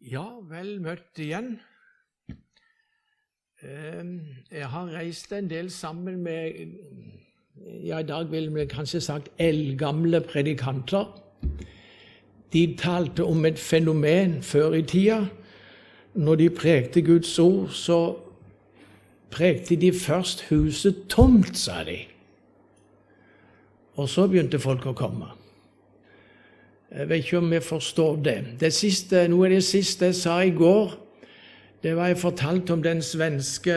Ja, vel møtt igjen. Ehm, jeg har reist en del sammen med ja, I dag ville vi kanskje sagt eldgamle predikanter. De talte om et fenomen før i tida. Når de prekte Guds ord, så prekte de først huset tomt, sa de. Og så begynte folk å komme. Jeg vet ikke om vi forstår det. det siste, noe av det siste jeg sa i går, det var jeg fortalt om den svenske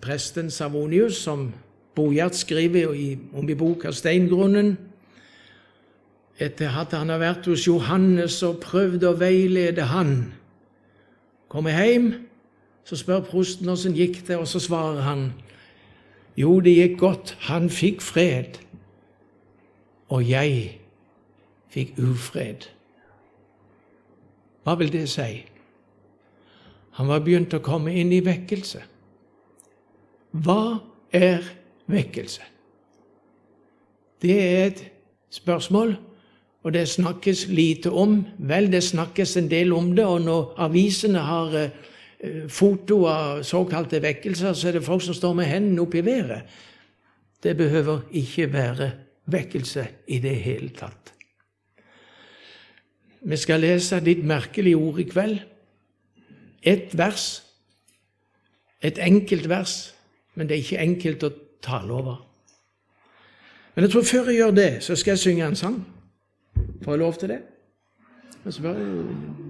presten Savonius, som Bojart skriver om i boka 'Steingrunnen'. Etter at han har vært hos Johannes og prøvd å veilede han. Kommer hjem, så spør prosten åssen gikk det, og så svarer han jo, det gikk godt, han fikk fred, og jeg fikk ufred. Hva vil det si? Han var begynt å komme inn i vekkelse. Hva er vekkelse? Det er et spørsmål, og det snakkes lite om. Vel, det snakkes en del om det, og når avisene har eh, foto av såkalte vekkelser, så er det folk som står med hendene opp i været. Det behøver ikke være vekkelse i det hele tatt. Vi skal lese et litt merkelig ord i kveld. Ett vers. Et enkelt vers, men det er ikke enkelt å tale over. Men jeg tror før jeg gjør det, så skal jeg synge en sang. Får jeg lov til det? Og så bare,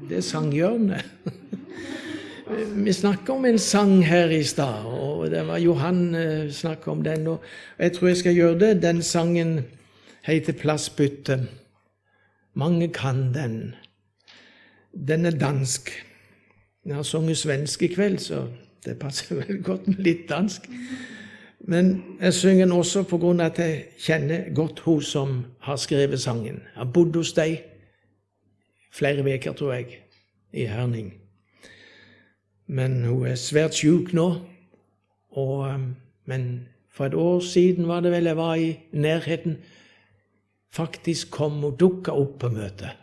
Det er sanghjørnet. Vi snakka om en sang her i stad, og det var Johan eh, snakka om den. Og jeg tror jeg skal gjøre det. Den sangen heter 'Plassbytte'. Mange kan den. Den er dansk. Jeg har sunget svensk i kveld, så det passer vel godt med litt dansk. Men jeg synger den også på grunn av at jeg kjenner godt hun som har skrevet sangen. Jeg har bodd hos deg flere uker, tror jeg, i Herning. Men hun er svært sjuk nå. Og, um, men for et år siden var det vel jeg var i nærheten faktisk kom og dukka opp på møtet.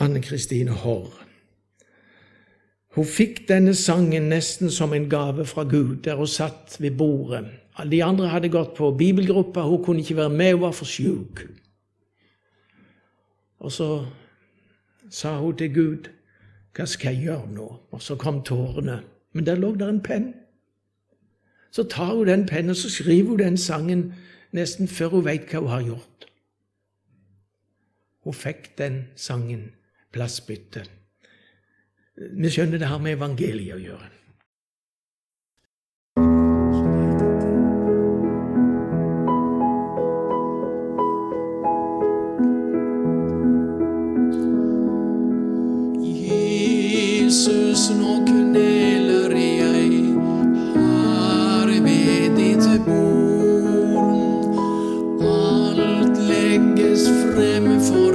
Anne Kristine Haarr. Hun fikk denne sangen nesten som en gave fra Gud, der hun satt ved bordet. De andre hadde gått på bibelgruppa, hun kunne ikke være med, hun var for sjuk. Og så sa hun til Gud, 'Hva skal jeg gjøre nå?' Og så kom tårene. Men der lå der en penn. Så tar hun den pennen så skriver hun den sangen nesten før hun veit hva hun har gjort. Hun fikk den sangen plassbytte. Vi skjønner det har med evangeliet å gjøre. Jesus, nå Fremme for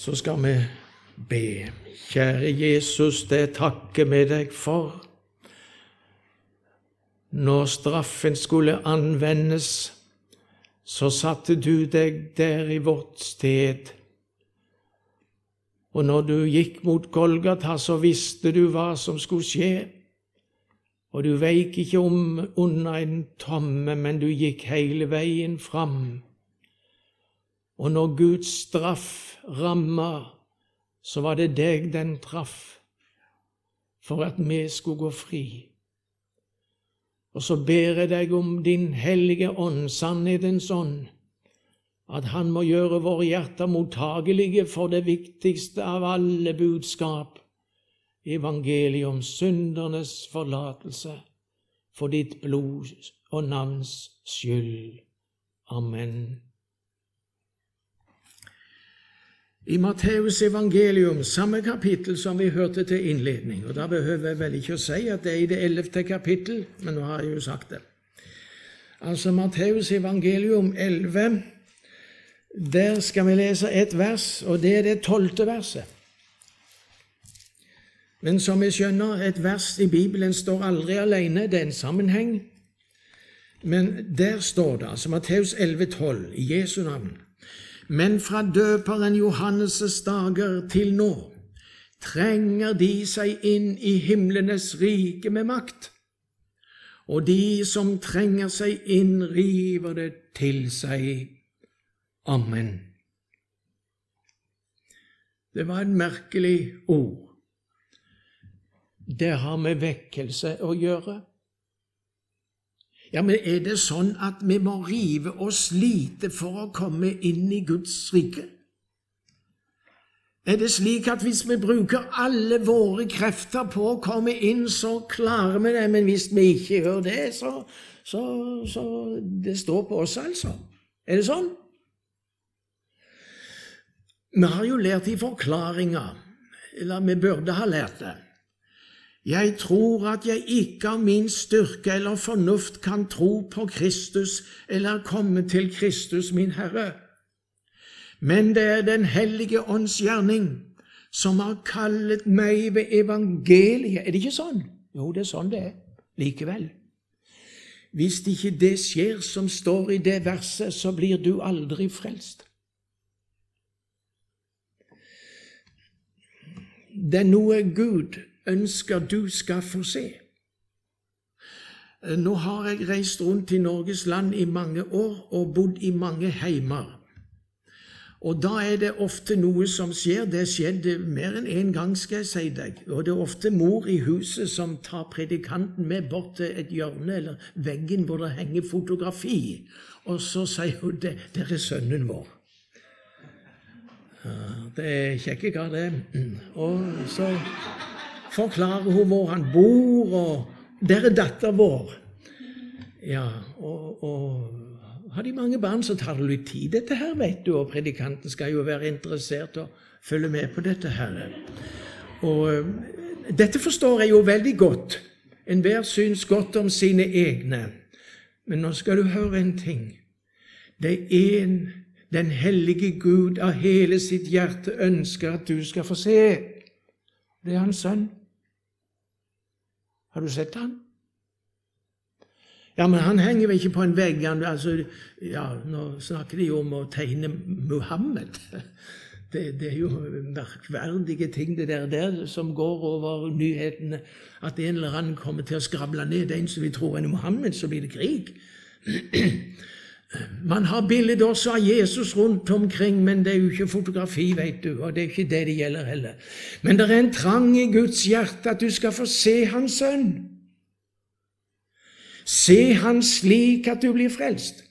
Så skal vi be. Kjære Jesus, det takker vi deg for. Når straffen skulle anvendes, så satte du deg der i vårt sted. Og når du gikk mot Golgata, så visste du hva som skulle skje. Og du veik ikke om under en tomme, men du gikk hele veien fram. Og når Guds straff ramma, så var det deg den traff, for at vi skulle gå fri. Og så ber jeg deg om Din hellige ånd, sannhetens ånd, at Han må gjøre våre hjerter mottagelige for det viktigste av alle budskap, evangeliet om syndernes forlatelse, for ditt blod og navns skyld. Amen. I Matteus evangelium, samme kapittel som vi hørte til innledning, og da behøver jeg vel ikke å si at det er i det ellevte kapittel, men nå har jeg jo sagt det. Altså Matteus evangelium 11, der skal vi lese et vers, og det er det tolvte verset. Men som vi skjønner, et vers i Bibelen står aldri alene, det er en sammenheng. Men der står det, altså Matteus 11, 12, i Jesu navn. Men fra døperen Johannes' dager til nå trenger de seg inn i himlenes rike med makt, og de som trenger seg inn, river det til seg. Amen. Det var et merkelig ord. Det har med vekkelse å gjøre. Ja, men er det sånn at vi må rive oss lite for å komme inn i Guds rike? Er det slik at hvis vi bruker alle våre krefter på å komme inn, så klarer vi det, men hvis vi ikke gjør det, så, så, så Det står på oss, altså. Er det sånn? Vi har jo lært i forklaringa, eller vi burde ha lært det. Jeg tror at jeg ikke av min styrke eller fornuft kan tro på Kristus eller komme til Kristus, min Herre. Men det er Den hellige ånds gjerning som har kallet meg ved evangeliet. Er det ikke sånn? Jo, det er sånn det er. Likevel. Hvis ikke det skjer som står i det verset, så blir du aldri frelst. Det er noe Gud ønsker du skal få se. Nå har jeg reist rundt i Norges land i mange år og bodd i mange heimer. Og da er det ofte noe som skjer. Det skjedde mer enn én en gang, skal jeg si deg. Og det er ofte mor i huset som tar predikanten med bort til et hjørne eller veggen hvor det henger fotografi. Og så sier hun det, der er sønnen vår. Ja, det er kjekke hva det. Og så forklarer hun hvor han bor, og 'Der er datter vår'. Ja, og, og har de mange barn, så tar det litt tid, dette her, vet du, og predikanten skal jo være interessert og følge med på dette her. Og eh, dette forstår jeg jo veldig godt. Enhver syns godt om sine egne. Men nå skal du høre en ting. Det er en den hellige Gud av hele sitt hjerte ønsker at du skal få se. Det er hans sønn. Har du sett han? Ja, men han henger vel ikke på en vegg. Han, altså, ja, Nå snakker de jo om å tegne Muhammed. Det, det, er jo merkverdige ting det der, der som går over nyhetene. At en eller annen kommer til å skravle ned en som vi tror er Muhammed, så blir det krig. Man har bilder også av Jesus rundt omkring, men det er jo ikke fotografi, vet du, og det er ikke det det gjelder heller. Men det er en trang i Guds hjerte at du skal få se Hans sønn. Se Han slik at du blir frelst.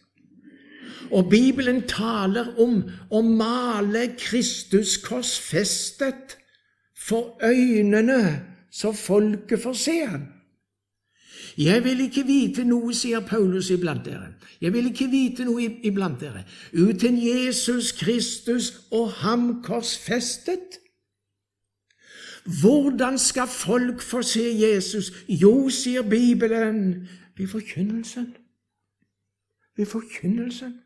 Og Bibelen taler om å male Kristus korsfestet for øynene, så folket får se ham. Jeg vil ikke vite noe, sier Paulus iblant dere. Jeg vil ikke vite noe iblant dere uten Jesus Kristus og ham korsfestet. Hvordan skal folk få se Jesus? Jo, sier Bibelen, ved forkynnelsen. Ved forkynnelsen.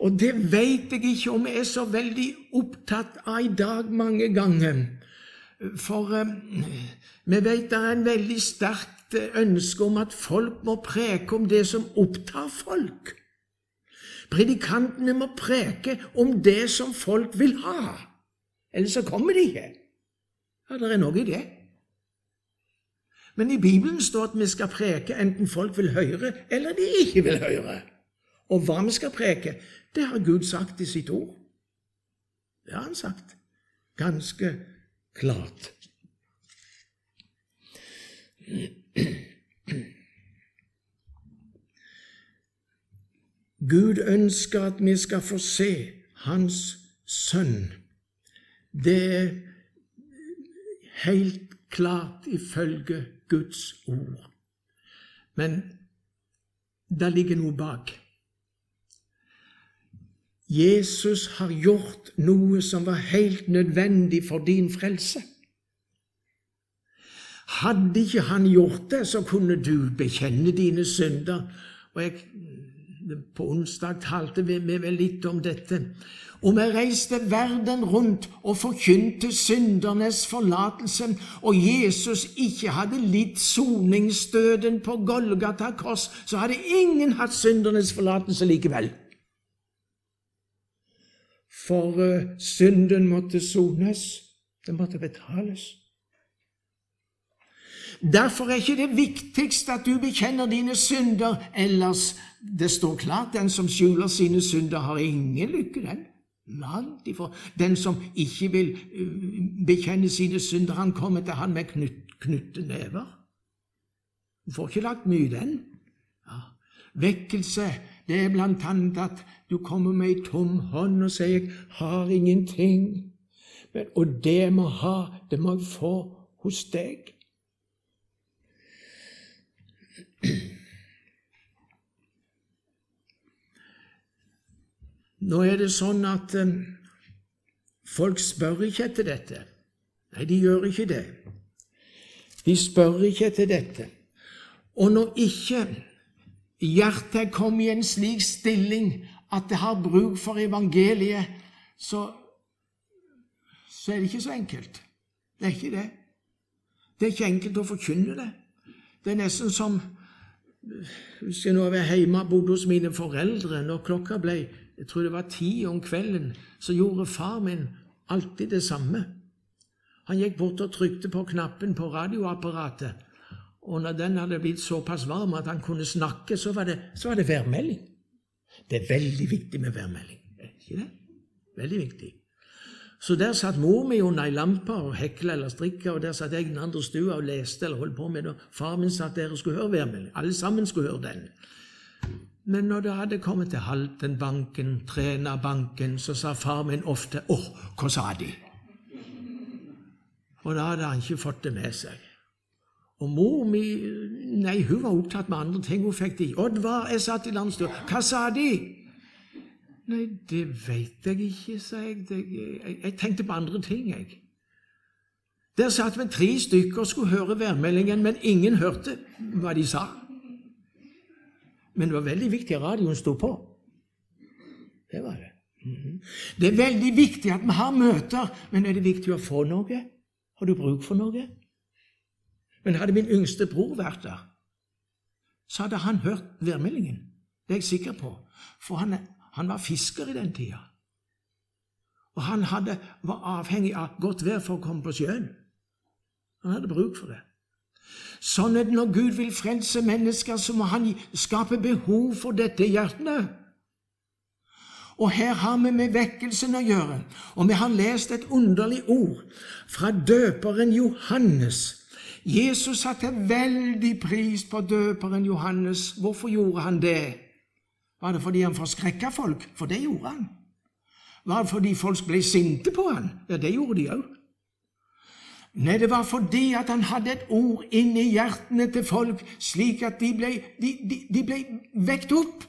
Og det veit jeg ikke om jeg er så veldig opptatt av i dag mange ganger. For eh, vi vet det er en veldig sterkt ønske om at folk må preke om det som opptar folk. Predikantene må preke om det som folk vil ha, ellers så kommer de ikke. Ja, det er noe i det. Men i Bibelen står at vi skal preke enten folk vil høre, eller de ikke vil høre. Og hva vi skal preke, det har Gud sagt i sitt ord. Det har han sagt ganske klart. Gud ønsker at vi skal få se Hans sønn. Det er helt klart ifølge Guds ord. Men det ligger noe bak. Jesus har gjort noe som var helt nødvendig for din frelse. Hadde ikke han gjort det, så kunne du bekjenne dine synder. Og jeg, På onsdag talte vi, vi vel litt om dette. Og vi reiste verden rundt og forkynte syndernes forlatelse, og Jesus ikke hadde litt soningsdøden på Golgata kors, så hadde ingen hatt syndernes forlatelse likevel. For uh, synden måtte sones, Den måtte betales. Derfor er ikke det viktigste at du bekjenner dine synder, ellers det står klart den som skjuler sine synder, har ingen lykke, den. Langt ifra. Den som ikke vil uh, bekjenne sine synder, han kommer til han med knut, knutte never. Du får ikke lagt mye i den. Ja. Vekkelse, det er blant annet at du kommer med ei tom hånd og sier 'jeg har ingenting', Men, og det jeg må ha, det må jeg få hos deg. Nå er det sånn at um, folk spør ikke etter dette. Nei, de gjør ikke det. De spør ikke etter dette. Og når ikke hjertet kommer i en slik stilling at det har bruk for evangeliet, så, så er det ikke så enkelt. Det er ikke det. Det er ikke enkelt å forkynne det. Det er nesten som husker jeg nå var hjemme og bodde hos mine foreldre når klokka ble jeg tror det var ti om kvelden, så gjorde far min alltid det samme. Han gikk bort og trykte på knappen på radioapparatet, og når den hadde blitt såpass varm at han kunne snakke, så var det, så var det værmelding. Det er veldig viktig med værmelding, ikke det? Veldig viktig. Så der satt mor mi under ei lampe og hekla eller strikka, og der satt jeg i den andre stua og leste eller holdt på med det. Far min satt der og skulle høre værmelding. Alle sammen skulle høre den. Men når det hadde kommet til Haltenbanken, Trenerbanken, så sa far min ofte 'Å, hva sa de?' Og da hadde han ikke fått det med seg. Og mor mi Nei, hun var opptatt med andre ting. Hun fikk det 'Oddvar, jeg satt i landsstyret. Hva sa de?' Nei, det veit jeg ikke, sa jeg. jeg. Jeg tenkte på andre ting, jeg. Der satt vi tre stykker og skulle høre værmeldingen, men ingen hørte hva de sa. Men det var veldig viktig at radioen sto på. Det var det. Mm -hmm. Det er veldig viktig at vi har møter, men er det viktig å få noe? Har du bruk for noe? Men hadde min yngste bror vært der, så hadde han hørt værmeldingen. Det er jeg sikker på. For han, han var fisker i den tida. Og han hadde, var avhengig av godt vær for å komme på sjøen. Han hadde bruk for det. Sånn er det når Gud vil frelse mennesker, så må han skape behov for dette i hjertene. Og her har vi med vekkelsen å gjøre, og vi har lest et underlig ord fra døperen Johannes. Jesus satte veldig pris på døperen Johannes. Hvorfor gjorde han det? Var det fordi han forskrekka folk? For det gjorde han. Var det fordi folk ble sinte på han? Ja, det gjorde de òg. Nei, det var fordi at han hadde et ord inni hjertene til folk, slik at de ble, de, de, de ble vekt opp.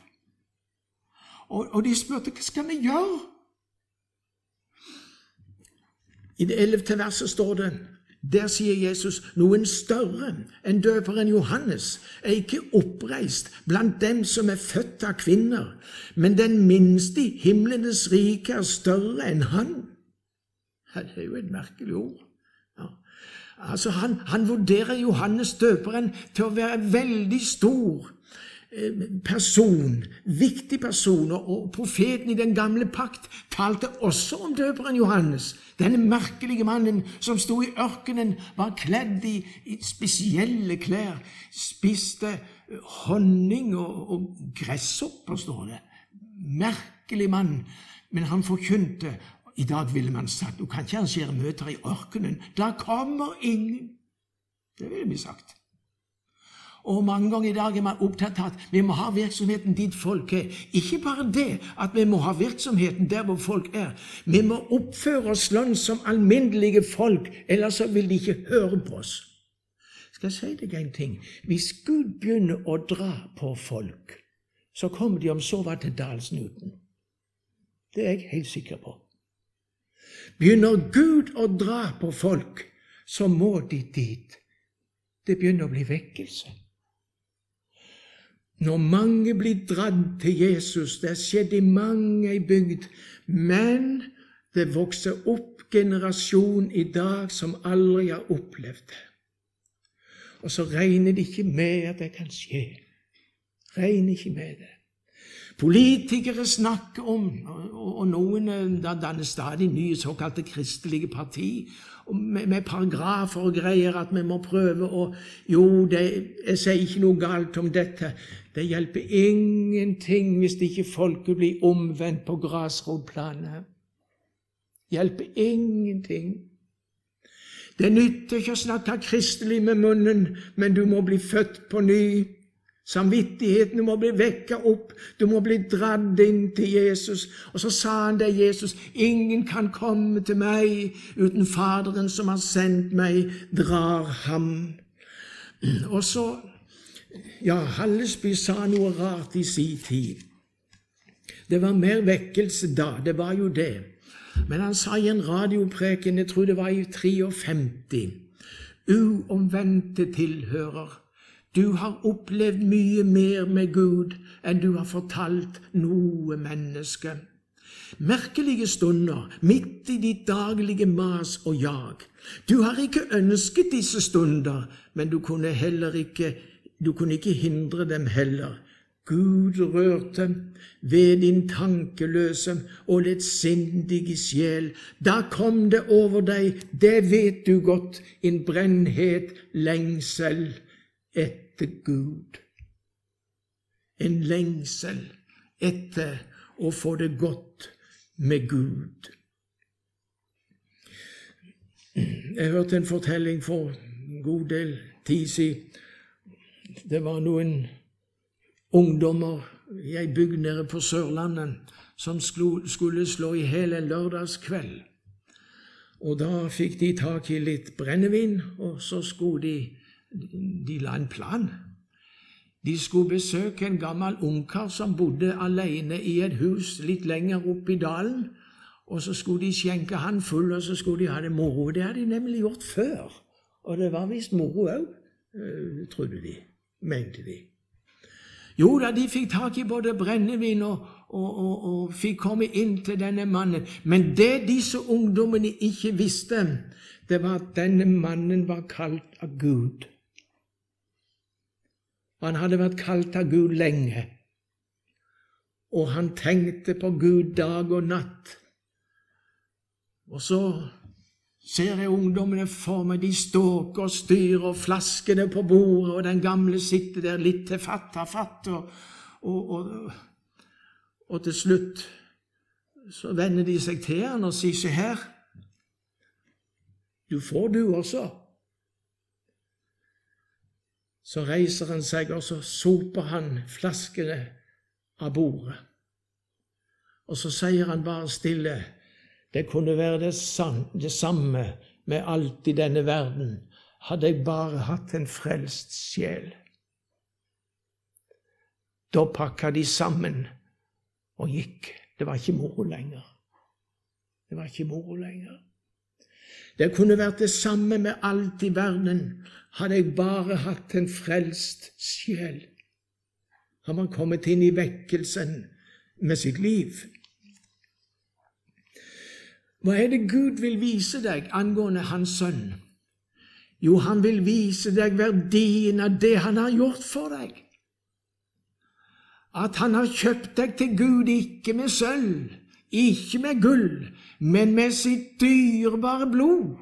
Og, og, de spurte hva skal vi gjøre? I det ellevte verset står det Der sier Jesus noen større enn døperen Johannes er ikke oppreist blant dem som er født av kvinner, men den minste i himlenes rike er større enn han. Det er jo et merkelig ord. Ja. Altså, han, han vurderer Johannes døperen til å være veldig stor person, viktig person, og profeten i den gamle pakt talte også om døperen Johannes. Denne merkelige mannen som sto i ørkenen, var kledd i, spesielle klær, spiste eh, honning og, og gresshopper, står det. Merkelig mann. Men han forkynte. I dag ville man sagt du kan ikke arrangere møter i ørkenen. Da kommer ingen. Det ville vi sagt. Og mange ganger i dag er man opptatt av at vi må ha virksomheten dit folk er. Ikke bare det at vi må ha virksomheten der hvor folk er. Vi må oppføre oss sånn som alminnelige folk, ellers så vil de ikke høre på oss. Skal jeg si deg en ting? Hvis Gud begynner å dra på folk, så kommer de om så var til dalsnuten. Det er jeg helt sikker på. Begynner Gud å dra på folk, så må de dit. Det begynner å bli vekkelse. Når mange blir dratt til Jesus Det har skjedd i mange ei bygd. Men det vokser opp generasjon i dag som aldri har opplevd det. Og så regner de ikke med at det kan skje. Regner ikke med det. Politikere snakker om, og noen danner stadig nye såkalte kristelige parti, med, paragrafer og greier at vi må prøve å Jo, det, jeg sier ikke noe galt om dette. Det hjelper ingenting hvis ikke folket blir omvendt på grasrotplanet. Hjelper ingenting. Det nytter ikke å snakke kristelig med munnen, men du må bli født på ny. Samvittigheten må bli vekka opp, du må bli dratt inn til Jesus. Og så sa han det, Jesus, ingen kan komme til meg uten Faderen som har sendt meg, drar ham. Og så Ja, Hallesby sa noe rart i sin tid. Det var mer vekkelse da, det var jo det. Men han sa i en radiopreken, jeg tror det var i 53, uomvendte tilhører du har opplevd mye mer med Gud enn du har fortalt noe menneske. Merkelige stunder midt i ditt daglige mas og jag. Du har ikke ønsket disse stunder, men du kunne heller ikke, du kunne ikke hindre dem heller. Gud rørte ved din tankeløse og lettsindige sjel. Da kom det over deg, det vet du godt, en brennhet lengsel etter Gud. En lengsel etter å få det godt med Gud. Jeg hørte en fortelling for en god del tid siden. Det var noen ungdommer i ei bygd nede på Sørlandet som skulle slå i hjel en lørdagskveld. Og da fikk de tak i litt brennevin, og så skulle de de la en plan. De skulle besøke en gammel ungkar som bodde alene i et hus litt lenger oppe i dalen. Og så skulle de skjenke han full, og så skulle de ha det moro. Det hadde de nemlig gjort før. Og det var visst moro òg, eh, trodde de. Mente de. Jo da, de fikk tak i både brennevin og, og, og, og, fikk komme inn til denne mannen. Men det disse ungdommene ikke visste, det var at denne mannen var kalt av Gud. Han hadde vært kalt av Gud lenge, og han tenkte på Gud dag og natt. Og så ser jeg ungdommene for meg, de ståker og styrer, flaskene på bordet, og den gamle sitter der litt til fatt, har fatt, og, og, og, og, til slutt så vender de seg til han og sier, se her, du får du også. Så reiser han seg, og så soper han flaskene av bordet. Og så sier han bare stille det kunne være det, det samme med alt i denne verden, hadde jeg bare hatt en frelst sjel. Da pakka de sammen og gikk. Det var ikke moro lenger. Det var ikke moro lenger. Det kunne vært det samme med alt i verden, hadde jeg bare hatt en frelst sjel. Har man kommet inn i vekkelsen med sitt liv? Hva er det Gud vil vise deg angående Hans sønn? Jo, han vil vise deg verdien av det han har gjort for deg. At han har kjøpt deg til Gud ikke med sølv, ikke med gull, men med sitt dyrebare blod.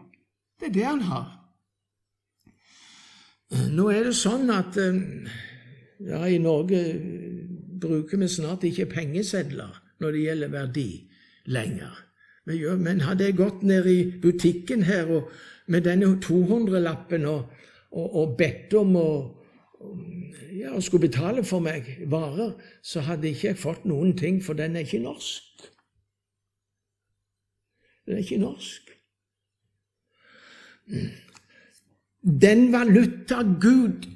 Det er det han har. Nå er det sånn at eh, ja, i Norge bruker vi snart ikke pengesedler når det gjelder verdi lenger. Men hadde jeg gått ned i butikken her og med denne 200-lappen og, og, og, bedt om å ja, skulle betale for meg varer, så hadde ikke jeg fått noen ting, for den er ikke norsk. Den er ikke norsk. Den valuta Gud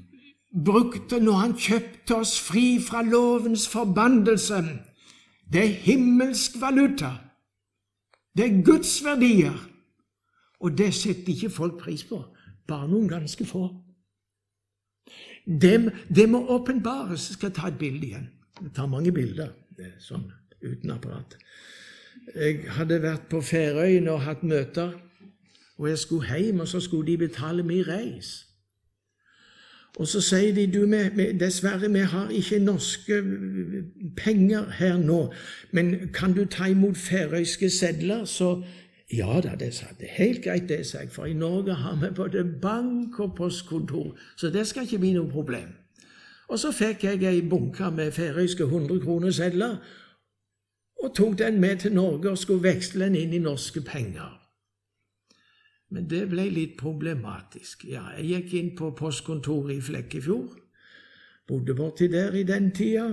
brukte når han kjøpte oss fri fra lovens forbannelse, det er himmelsk valuta. Det er Guds verdier. Og det setter ikke folk pris på, bare noen ganske få. Det, det må åpenbares. Jeg skal ta et bilde igjen. Jeg tar mange bilder er sånn uten apparat. Jeg hadde vært på Færøyene og hatt møter, og jeg skulle hjem, og så skulle de betale min reis. Og så sier de du, dessverre, vi har ikke norske penger her nå, men kan du ta imot færøyske sedler, så ja da, det sa det. Helt greit, det, sa jeg, for i Norge har vi både bank og postkontor, så det skal ikke bli noe problem. Og så fikk jeg ei bunke med færøyske 100 kroner og tok den med til Norge og skulle veksle den inn i norske penger. Men det ble litt problematisk. Ja, jeg gikk inn på postkontoret i Flekkefjord, bodde borti der i den tida.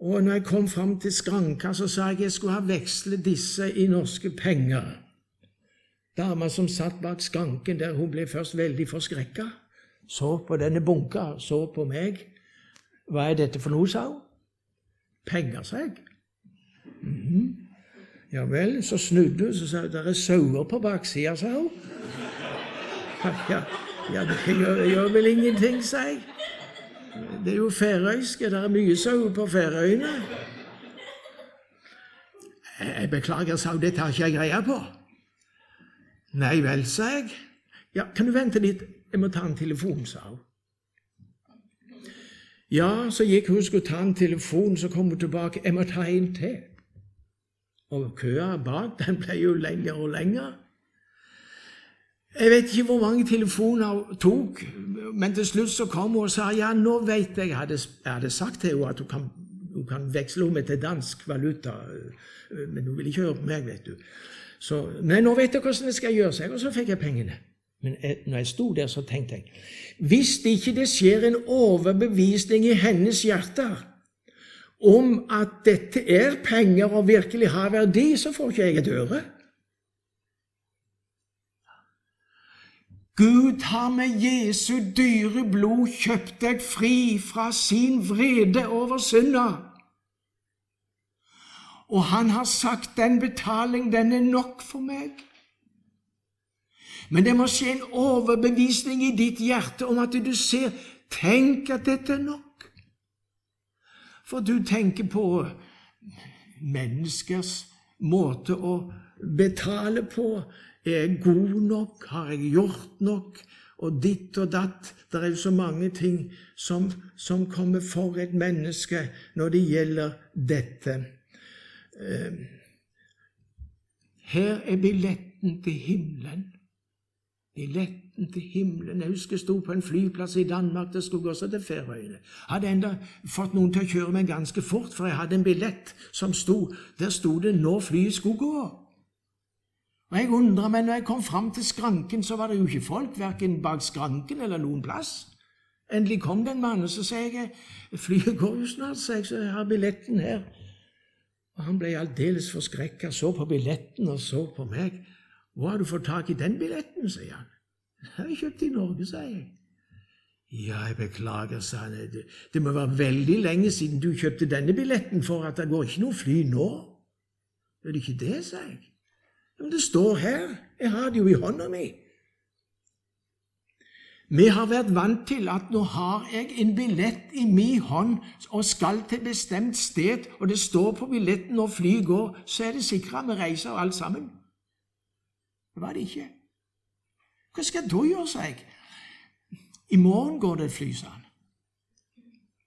Og når jeg kom fram til skranka, så sa jeg jeg skulle ha vekslet disse i norske penger. Dama som satt bak skranken der, hun ble først veldig forskrekka. Så på denne bunka, så på meg. Hva er dette for noe, sa hun. Penger, sa jeg. Ja vel, så snudde hun, så sa hun det er sauer på baksida, sa hun. Ja, ja, det gjør, gjør vel ingenting, sa jeg. Det er jo færøyske. Det er mye sauer på Færøyene. Jeg beklager, sa hun. Dette har ikke jeg greie på. Nei vel, sa jeg. Ja, kan du vente litt? Jeg må ta en telefon, sa hun. Ja, så gikk hun og skulle ta en telefon, så kom hun tilbake. Jeg må ta en til. Og køa bak, den ble jo lenger og lenger. Jeg vet ikke hvor mange telefoner hun tok, men til slutt så kom hun og sa ja, nå vet jeg Jeg hadde, jeg hadde sagt til henne at hun kan, hun kan veksle om til dansk valuta, men hun ville ikke høre på meg, vet du. Så, men nå vet jeg hvordan det skal gjøre seg, og så fikk jeg pengene. Men jeg, når jeg sto der, så tenkte jeg hvis ikke det skjer en overbevisning i hennes hjerter om at dette er penger og virkelig har verdi, så får ikke jeg et øre. Gud har med Jesu dyre blod kjøpt deg fri fra sin vrede over synda. Og han har sagt den betaling, den er nok for meg. Men det må skje en overbevisning i ditt hjerte om at du ser Tenk at dette er nok. For du tenker på menneskers måte å betale på. Er jeg god nok? Har jeg gjort nok? Og ditt og datt. Det er jo så mange ting som, som kommer for et menneske når det gjelder dette. Ehm, her er billetten til himmelen. Billetten til himmelen. Jeg husker jeg sto på en flyplass i Danmark. Det skulle også til Færøyene. Hadde enda fått noen til å kjøre meg ganske fort, for jeg hadde en billett som sto Der sto det 'Når flyet skulle gå'. Og Jeg undra meg, når jeg kom fram til skranken, så var det jo ikke folk, verken bak skranken eller noen plass. Endelig kom det en mann, så sa jeg flyet går jo snart, sa jeg, så jeg har billetten her. Og Han ble aldeles forskrekka, så på billetten og så på meg. Hvor har du fått tak i den billetten, sier han. Den har jeg kjøpt i Norge, sa jeg. Ja, jeg beklager, sa han. Det, det må være veldig lenge siden du kjøpte denne billetten, for at det går ikke noe fly nå. Er det ikke det, sa jeg. Men det står her Jeg har det jo i hånda mi. Vi har vært vant til at nå har jeg en billett i min hånd og skal til bestemt sted, og det står på billetten når flyet går, så er det sikra vi reiser og alt sammen. Det var det ikke. Hva skal jeg da gjøre, sa jeg. I morgen går det et fly, sa han.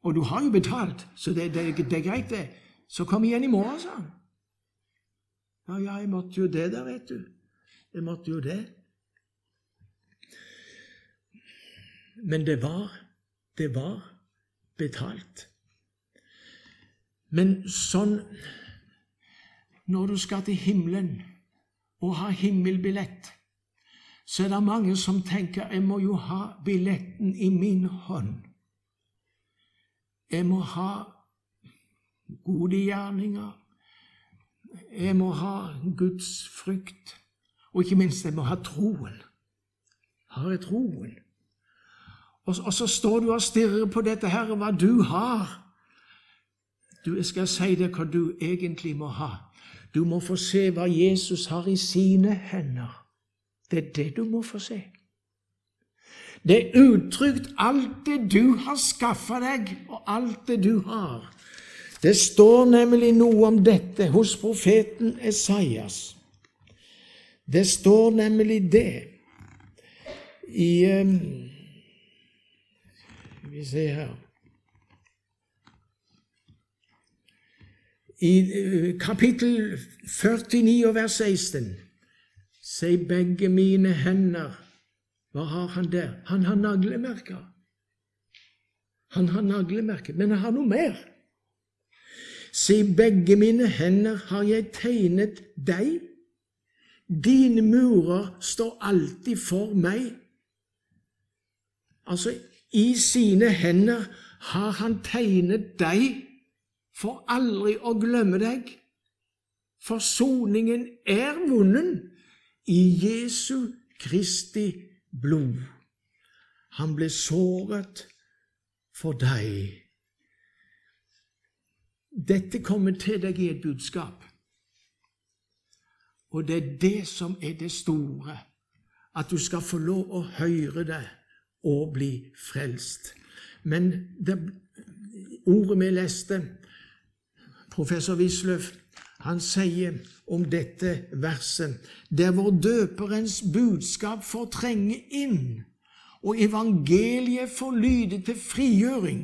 Og du har jo betalt, så det, det, det er greit, det. Så kom igjen i morgen, sa han. Ja, ja, jeg måtte jo det, da, vet du. Jeg måtte jo det. Men det var Det var betalt. Men sånn Når du skal til himmelen og ha himmelbillett, så er det mange som tenker jeg må jo ha billetten i min hånd. Jeg må ha gode gjerninger. Jeg må ha Guds frykt. Og ikke minst, jeg må ha troen. Har jeg troen? Og, og så står du og stirrer på dette her, hva du har. Du, jeg skal si deg hva du egentlig må ha. Du må få se hva Jesus har i sine hender. Det er det du må få se. Det er uttrykt alt det du har skaffa deg, og alt det du har. Det står nemlig noe om dette hos profeten Esaias. Det står nemlig det i um, vi se her I eh, kapittel 49 og vers 16 sier begge mine hender Hva har han der? Han har naglemerker. Han har naglemerker, men han har noe mer. Si begge mine hender har jeg tegnet deg. Dine murer står alltid for meg. Altså, i sine hender har han tegnet deg for aldri å glemme deg. Forsoningen er vunnet i Jesu Kristi blod. Han ble såret for deg. Dette kommer til deg i et budskap. Og det er det som er det store, at du skal få lov å høre det og bli frelst. Men det, ordet vi leste, professor Wisløff, han sier om dette verset der hvor døperens budskap får trenge inn, og evangeliet får lyde til frigjøring,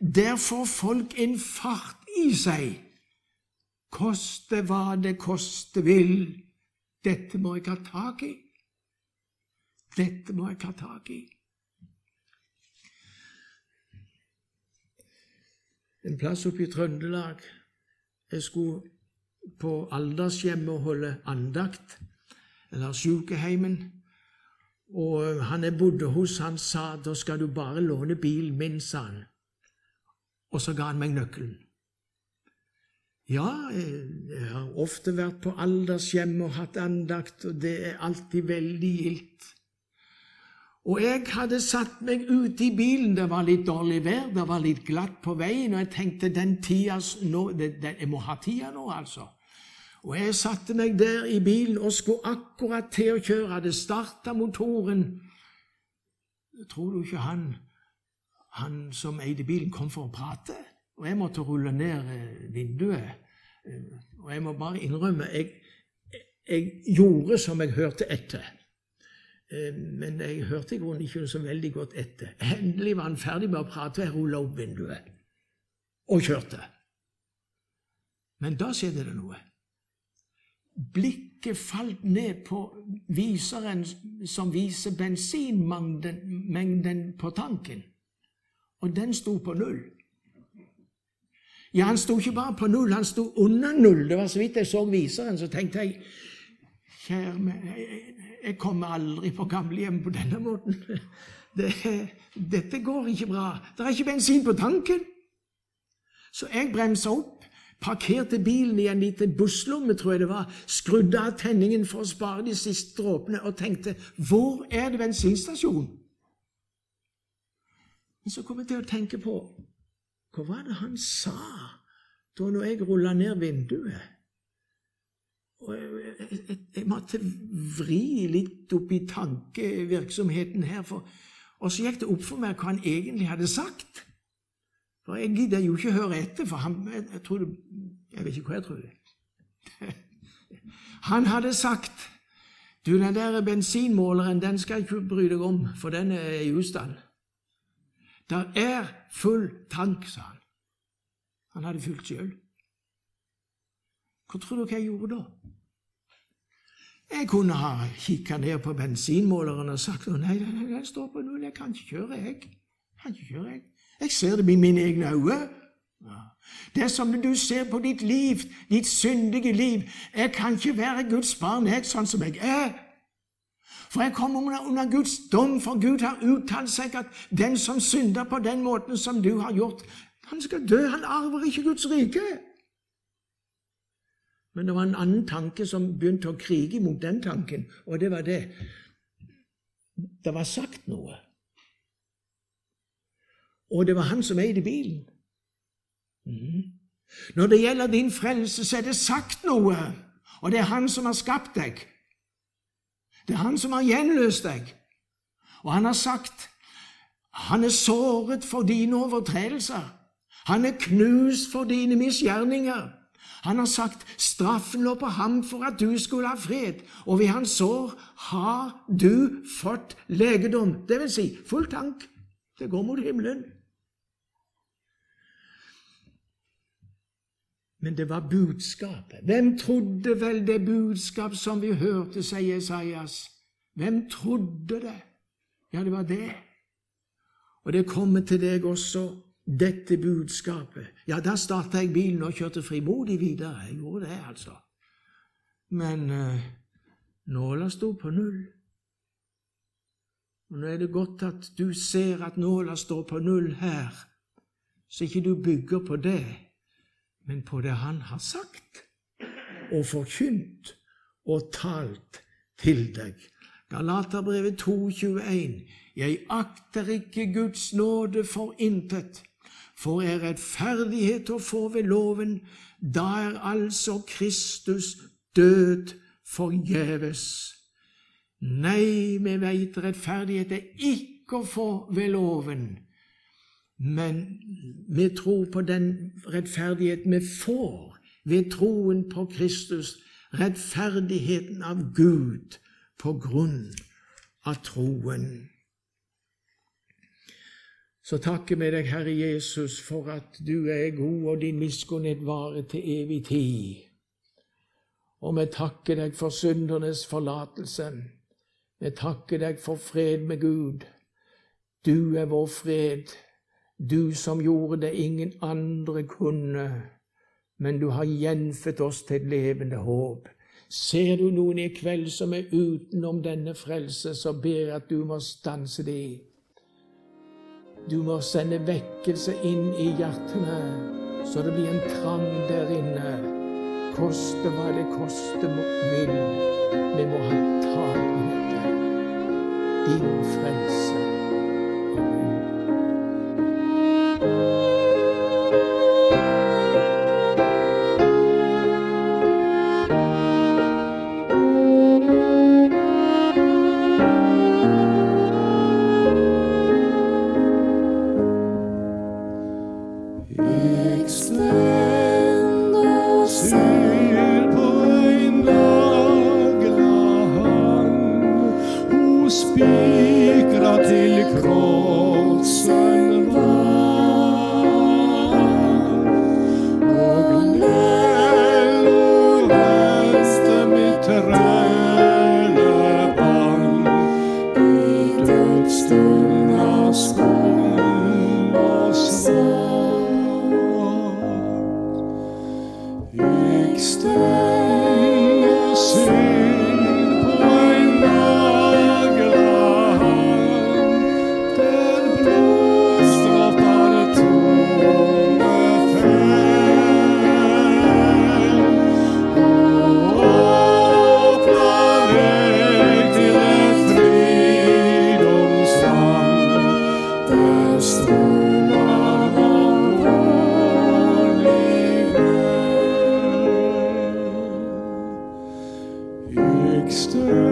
der får folk en fart i seg. Koste hva det koste vil. Dette må jeg ha tak i. Dette må jeg ha tak i. en plass oppe i Trøndelag. Jeg skulle på aldershjemmet holde andakt, eller sykeheimen. Og han jeg bodde hos, han sa da skal du bare låne bilen min, sa han. Og så ga han meg nøkkelen. Ja, jeg har ofte vært på aldershjem og hatt andakt, og det er alltid veldig gildt. Og jeg hadde satt meg ute i bilen, det var litt dårlig vær, det var litt glatt på veien, og jeg tenkte den tida nå, det, det, Jeg må ha tida nå, altså. Og jeg satte meg der i bilen og skulle akkurat til å kjøre. Hadde starta motoren. Tror du ikke han, han som eide bilen, kom for å prate? Og jeg måtte rulle ned eh, vinduet. Eh, og jeg må bare innrømme jeg, jeg gjorde som jeg hørte etter. Eh, men jeg hørte i grunnen ikke så veldig godt etter. Endelig var han ferdig med å prate, og jeg rulla opp vinduet og kjørte. Men da skjedde det noe. Blikket falt ned på viseren som viser bensinmengden på tanken, og den sto på null. Ja, han sto ikke bare på null, han sto under null. Det var så vidt jeg så viseren, så tenkte jeg Kjære meg, jeg kommer aldri på gamlehjem på denne måten. Det, dette går ikke bra. Det er ikke bensin på tanken. Så jeg bremsa opp, parkerte bilen i en liten busslomme, tror jeg det var, skrudde av tenningen for å spare de siste dråpene og tenkte hvor er det bensinstasjon? Men så kom jeg til å tenke på hva var det han sa da når jeg rulla ned vinduet? Og jeg, jeg, jeg måtte vri litt opp i tankevirksomheten her, for, og så gikk det opp for meg hva han egentlig hadde sagt. For jeg gidder jo ikke høre etter, for han, jeg, jeg, tror jeg vet ikke hva jeg tror. Han hadde sagt du, den der bensinmåleren den skal jeg ikke bry deg om, for den er i ustand. Der er full tank, sa han. Han hadde fylt sjøl. Hva tror dere jeg gjorde da? Jeg kunne ha kikka ned på bensinmåleren og sagt å nei, den, står på null, jeg kan ikke kjøre, jeg. kan ikke kjøre, jeg. Jeg ser det med mine egne øyne. Det som du ser på ditt liv, ditt syndige liv Jeg kan ikke være Guds barn, jeg, sånn som jeg er. For jeg kommer under, under Guds dom, for Gud har uttalt seg at den som synder på den måten som du har gjort, han skal dø. Han arver ikke Guds rike. Men det var en annen tanke som begynte å krige mot den tanken, og det var det. Det var sagt noe. Og det var han som eide bilen. Mm. Når det gjelder din frelse, så er det sagt noe, og det er han som har skapt deg. Det er han som har gjenløst deg. Og han har sagt han er såret for dine overtredelser. Han er knust for dine misgjerninger. Han har sagt straffen lå på ham for at du skulle ha fred, og ved hans sår har du fått legedom. Det vil si full tank. Det går mot himmelen. Men det var budskapet. Hvem trodde vel det budskap som vi hørte, sier Jesajas? Hvem trodde det? Ja, det var det. Og det kommer til deg også dette budskapet. Ja, da starta jeg bilen og kjørte frimodig videre. Jeg gjorde det, altså. Men eh, nåla sto på null. Og nå er det godt at du ser at nåla står på null her, så ikke du bygger på det, men på det han har sagt og forkynt og talt til deg. Galaterbrevet 2,21. Jeg akter ikke Guds nåde for intet. For er rettferdighet å få ved loven, da er altså Kristus død forgjeves. Nei, vi veit rettferdighet er ikke å få ved loven, men vi tror på den rettferdighet vi får ved troen på Kristus, rettferdigheten av Gud på grunn av troen. Så takker vi deg, Herre Jesus, for at du er god, og din miskunnhet varer til evig tid. Og vi takker deg for syndernes forlatelse. Vi takker deg for fred med Gud. Du er vår fred, du som gjorde det ingen andre kunne, men du har gjenfødt oss til et levende håp. Ser du noen i kveld som er utenom denne frelse, så ber jeg at du må stanse det. Du må sende vekkelse inn i hjertene, så det blir en trang der inne. Koste hva det koste vil. Vi må ha tak i dette. Din frelse. Extend trickster.